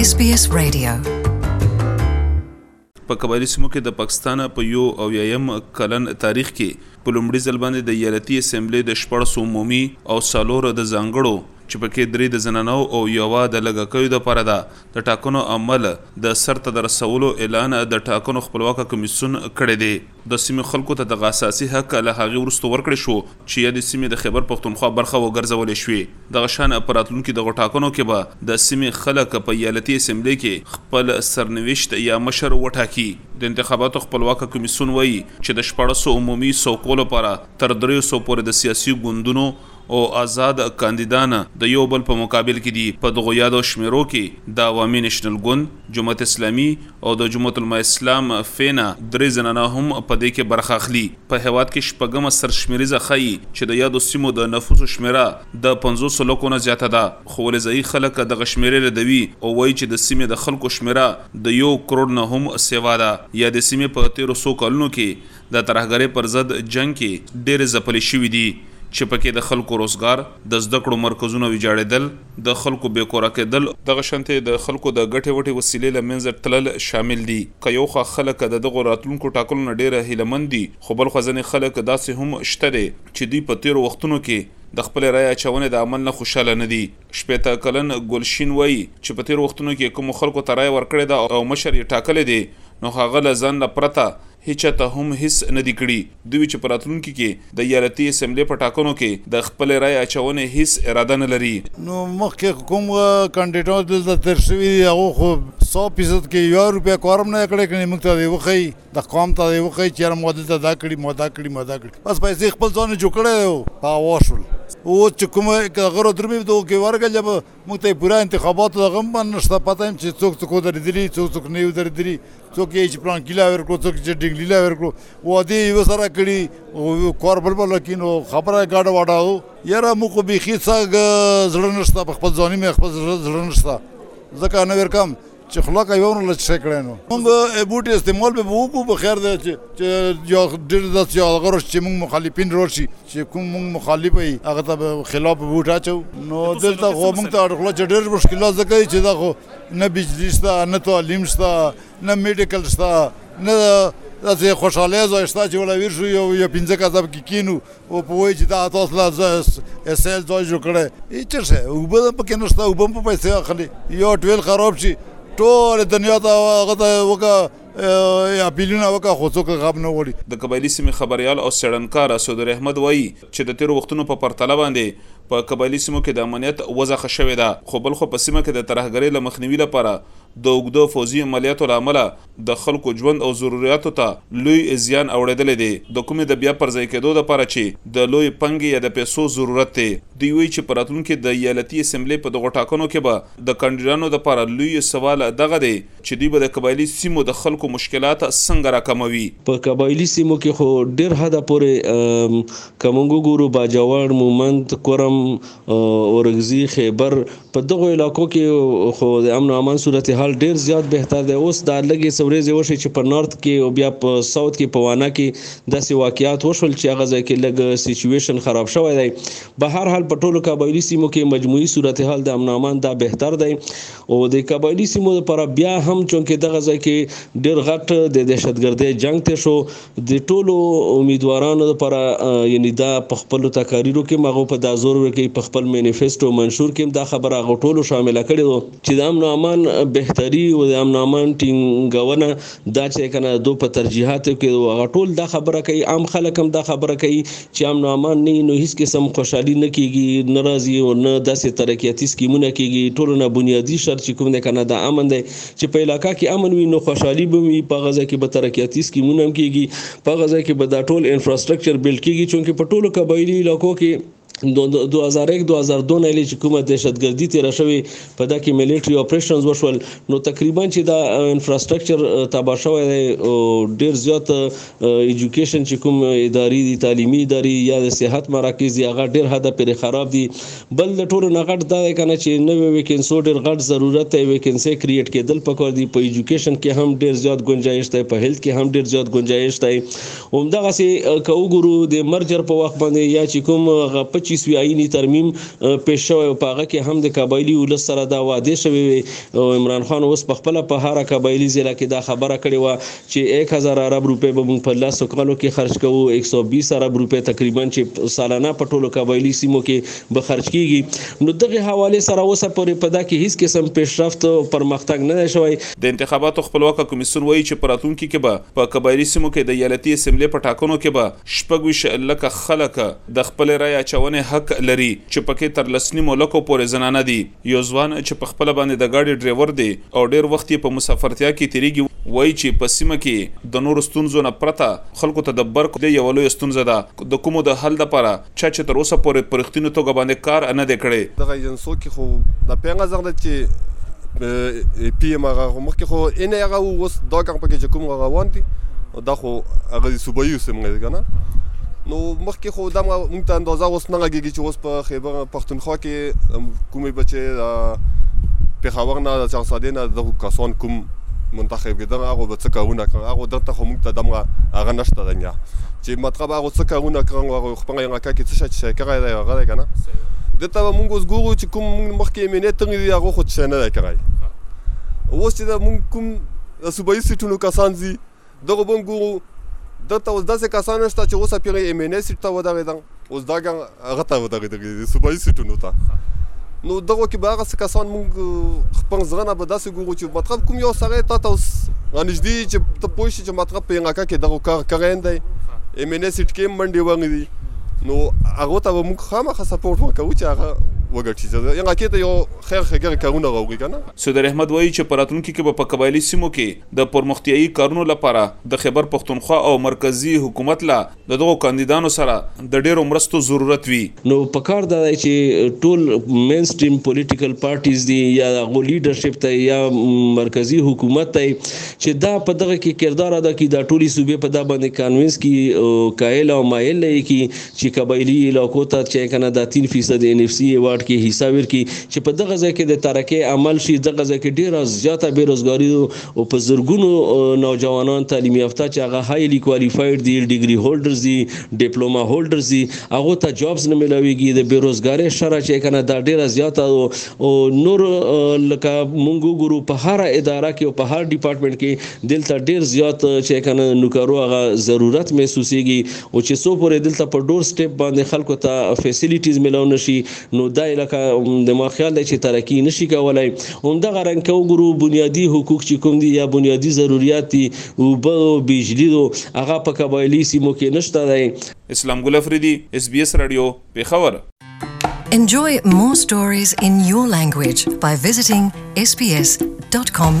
SBS Radio په قبایلی سیمو کې د پاکستان په یو او یم کلن تاریخ کې په لومړي ځل باندې د یالتی اسمبلی د شپږ سو عمومي او سالور د ځانګړو چې پکې درې د زنانو او یوه د لګکیو د پاره ده د ټاکنو عمل د سرته د رسولو اعلان د ټاکنو خپلواک کمیسون کړی دی د سیمې خلکو ته دغه اساسي حق له هغې وروسته ورکړې شو چې یادې سیمې د خیبر پښتونخوا برخه وګرځولې شوې. دغه شان په راتلونکي دغو ټاکنو کې به د سیمې خلک په ایالتي اسمبلې کې خپل سرنوشت یا مشر وټاکي. د انتخاباتو خپلواکه کمیسیون وایي چې د شپاړسو عمومي سوکو لپاره تر دریو سوو پورې د سیاسي ګوندونو، او ازاد کاندیدان د یو بل په مقابل کې دي. په دغو یادو شمېرو کې د عوامي نېشنل ګوند، جماعت اسلامي او د جماعت علماء اسلام، فینا، درې زنانه هم په دې کې برخه اخلي. په هېواد کې شپږمه سرشمېریزه ښايي چې د یادو سیمو د نفوسو شمېره د پنځوسو لکو نه زیاته ده، خو ولې ځايي خلک دغه شمېرې ردوي او وايي چې د سیمې د خلکو شمېره د یو کروړ نه هم سېوا ده. یادې سیمې په تېرو څو کلونو کې د ترهګرۍ پر ضد جنګ کې ډېرې ځپلې شوې دي چې په کې د خلکو روزګار، د زده کړو مرکزونه ویجاړېدل، د خلکو بې کوره کېدل، دغه شانتې د خلکو د ګټې وټې وسیلې له منځه تلل شامل دي، که یو خوا خلک د دغو راتلونکو ټاکنو نه ډېر هیله مند دي، خو بل خوا ځینې خلک داسې هم شته دی چې دوی په تېرو وختونو کې د خپلې رایې اچونې د عمل نه خوشاله نه دي. شپېته کلن ګلشین وايي چې په تېرو وختونو کې کومو خلکو ته رایه ورکړې ده او مشر یې ټاکلی دی نو هغه له ځان نه پرته هیچا ته هم هیڅ نه دي کړي، دوي چې په راتلونکي کې د ایالتي اسمبلې په ټاکنو کې د خپلې رایې اچونې هیڅ اراده نه لري. نو مخکې کوم کاندیدان چې دلته تیر شوي دي هغو خو سو فیصد کې یوه روپۍ کارم نه ده کړې کنې موږ ته دې وښیي دا قوم ته دې وښیي چې یاره ما دلته دا کړي ما دا کړي ما دا کړي بس پیسې خپل ځان جوړ کړی دی او هغه وشول اوس چې کوم هغه را درومي په دغو کې ورګه جب موږ ته یې پوره انتخاباتو ته غم باندې نشته پته هم چې څوک څوک ودرېدلي څوک څوک نه یې ودرېدلي څوک یې چې پلان کیلا ورکړو څوک چې ډنګلیلا ورکړو واده یې سره کړي او کار بل بل کې نو خبره ګاډه واډه او یاره موږ خو بیخي څه زړه نشته په خپل ځاني مې خپل زړه نشته ځکه نه ورکم چې خوله کوي ورنه لږ څه کړی نو موږ بوټي استعمال به وکړو په خیر دی چې یو ډېر داسې یو هغه روش چې موږ مخالفین روش شي چې کوم موږ مخالف وي هغه ته به خلاف بوټ اچو نو دلته خو موږ ته اړخله چې ډېر مشکلات زده کوي چې دا خو نه بجلی شته نه تعلیم شته نه میډیکل شته نه داسې خوشحاله ځای شته چې ولا ویر شو یو یا پنځه کسب کې کینو او په وای چې دا تاسو لا اسل ځای جوړ کړي هیڅ څه او به په کې نشته او بم په پیسې اخلي یو ټویل خراب شي ټول دنیا ته هغه ته وکا یا پیلونه وکا خو څوک غاب نه وړي د قبایلی سیمې خبريال او سړنکار سودر احمد وایي چې د تیر وختونو په پرتله باندې په قبایلی سیمو کې د امنیت وضع ښه شوې ده خو بلخو په سیمه کې د ترهګرۍ لمخنیوي لپاره د اوګدو فوزي عملیاتو لامل د خلکو ژوند او ضروریاتو ته لوی زیان اوړیدلی دی، د کومې د بیا پر ځای کیدو لپاره چې د لویې پنګې یا د پیسو ضرورت دی. دوی وایي چې په راتلونکې د ایالتي اسمبلې په دغو ټاکنو کې به د کاندیدانو لپاره لوی سوال دغه دی چې دوی به د قبایلي سیمو د خلکو مشکلات څنګه راکموي. په قبایلي سیمو کې خو ډیر حده پورې که موږ وګورو باجوړ، مومند، کورم، اورکزي، خېبر، په دغو علاقو کې خو د امن او امان صورتحال ډېر زیات بهتر دی، اوس دا لږې څه ورېځې وشوې چې په نارت کې او بیا په ساوت کې په وانا کې داسې واقعات وشول چې هغه ځای کې لږ سیچوېشن خراب شوی دی. به هر حال په ټولو قبایلي سیمو کې مجموعي صورتحال د امن او امان دا بهتر دی او د قبایلي سیمو لپاره بیا هم چونکې دغه ځای کې ډېر غټ د دهشتګردۍ جنګ تېر شو د ټولو امیدوارانو لپاره یعنی دا په خپلو تقاریرو کې هم هغو په دا زور ورکوي په خپل مینیفیسټو منشور کې هم دا خبره هغو ټولو شامله کړې ده چې د امن او امان بهتري او د امن او امان ټینګونه دا چې کنه د دوی په ترجیحاتو کې ده هغه ټول دا خبره کوي عام خلک هم دا خبره کوي چې امن او امان نه وي نو هیڅ قسم خوشحالي نه کیږي نه راځي او نه داسې ترقیاتي سکیمونه کیږي ټولو نه بنیادي شرط چې کوم دی کنه دا امن دی چې په علاقه کې امن وي نو خوشحالي به هم وي، په هغه ځای کې به ترقیاتي سکیمونه هم کېږي، په هغه ځای کې به دا ټول انفراسټرکچر بلډ کېږي چونکې په ټولو قبایلي علاقو کې د دوه زره او یک، دوه زره او دوه نه چې کومه دهشتګردي تېره شوې په دا کې ملټري اپرېشنز وشول نو تقریباً چې دا انفراسټرکچر تباه شوی دی او ډېر زیات ایجوکیشن چې کوم ادارې دي تعلیمي ادارې یا د صحت مراکز دي هغه ډېر حده پرې خراب دي بل د ټولو نه غټ دا دی کنه چې نوې ویکنسو ډېر غټ ضرورت دی ویکنسي کریټ کېدل پکار دي په ایجوکیشن کې هم ډېر زیات گنجائش دی په هیلث کې هم ډېر زیات گنجائش دی همدغه سي که وګورو د مرجر په وخت باندې یا چې کوم غ 25 وی آئینی ترمیم پیش شوی او پاغه کې هم د قبایلی ولس سره دا وعده شوی وي عمران خان اوس په خپل په هر قبایلی ضلع کې دا خبره کړې و چې ایک هزار ارب روپۍ به موږ په لسو کالو کې خرچ کوو، ایک سو بیس ارب روپۍ تقریباً چې سالانه په ټولو قبایلي سیمو کې به خرچ کیږي، نو دغې حوالې سره اوسه پورې په دا کې هیڅ قسم پیشرفت او پرمختګ نه دی شوی. د انتخاباتو خپلواکه کمیسیون وایي چې په راتلونکي کې به په قبایلي سیمو کې د ایالتي اسمبلې په ټاکنو کې به شپږ ویشت لکه خلک د خپلې رایې اچونې حق لري چې پکې تر لس نیمو لکو پورې زنانه دي. یو ځوان چې په خپله باندې د ګاډي ډریور دی او ډیر وخت یې په مسافرتیا کې تیریږي وایي چې په سیمه کې د نورو ستونزو نه پرته خلکو ته د برق کلی یوه لویه ستونزه ده د کومو د حل لپاره چا چې تر اوسه پورې په رښتینې توګه باندې کار نه دی کړی. دغه ایجنسو کې خو دا پینګه زغ ده چې پی ایم هغه مخکې خو اینه هغه وو اوس دا کغ پکې چې کوم روان دي. دا خو هغه دی صوبایي اوس موږ دی کنه نو مخکې خو دا موږ ته اندازه اوس نه لګېږي چې اوس په خیبر پښتونخوا کې کومې به چې پېښور نه د چارسادې نه دغو کسان کوم منتخب کېدل هغو به څه کارونه کړل هغو دلته خو موږ ته دومره هغه نه شته دنیا چې مطلب هغو څه کارونه کړل هغو خپله علاقه کې څه شی چې کړی دی هغه دی که نه دلته به موږ اوس ګورو چې کوم موږ مخکې امنیت تللي دي هغو خو څه شی نه دی کړی اوس چې دا موږ کوم د صوبایي سیټونو کسان ځي دغه بون ګورو دلته اوس داسې کسان شته چې اوس پیغه ایم ان ای سیټ ته ودرېدل اوس دا هغه ته ودرېدل صوبایي سیټونو ته نو دغه کې به هغه کسان موږ خپل ځغنه به داسې ګورو چې مطلب کوم یو سره تا ته اوس غنځدي چې ته پوه شي چې مطلب په هغه کې دغه کار کړین دی ایم ان اس ټکی منډي وغني دي نو هغه ته موږ خامخا سپورټ ورکوو چې هغه وګټي چې هغه کې ته یو خیر خګر کارونه راوړي کنه سید احمد وایي چې پراتلونکو کې به په قبایلی سیمو کې د پرمختیایي کارونو لپاره د خېبر پښتونخوا او مرکزي حکومت له د دغو کاندیدانو سره د ډېرو مرستو ضرورت وي. نو په کار دا دی چې ټول مین سټریم پولیټیکل پارټیز دي یا د هغو لیډرشپ ته یا مرکزي حکومت ته چې دا په دغه کې کردار ادا کړي دا ټولې صوبې په دا باندې کانوینس کړي او قایل او مایل یې کړي چي قبايلي علاقو ته چي کنه دا تين فيصد اين ايف سي ايوارډ کي حصه ورکړي چي په دغه ځای کي د ترقۍ عمل شي دغه ځای کي ډيره زياته بي روزګاري ده او په زرګونو نوجوانان تعليم يافته چي هغه هايلي کواليفايډ دي ډيګري هولډرز دي ډيپلوما هولډرز دي هغو ته جابز نه ميلاويږي د بي روزګارۍ شرح چي کنه دا ډيره زياته ده او نور لکه مونږ وګورو په هره اداره کي او په هر ډيپارټمنټ کي دلته ډير زيات چي کنه نوکرو هغه ضرورت محسوسيږي او چې څو پورې دلته په ډور سټیپ باندې خلکو ته فیسیلیټیز ملاو نشي نو دا لکه د ما خیال دی چې ترقی نشي کولای همدغه رنګ که وګورو بنیادي حقوق چې کوم دي یا بنیادي ضروریات دي اوبه او بجلی دو هغه په قبایلي سیمو کې نشته دی اسلام ګل افریدی اس بی اس راډیو پیښور Enjoy more stories in your language by visiting sbs.com.au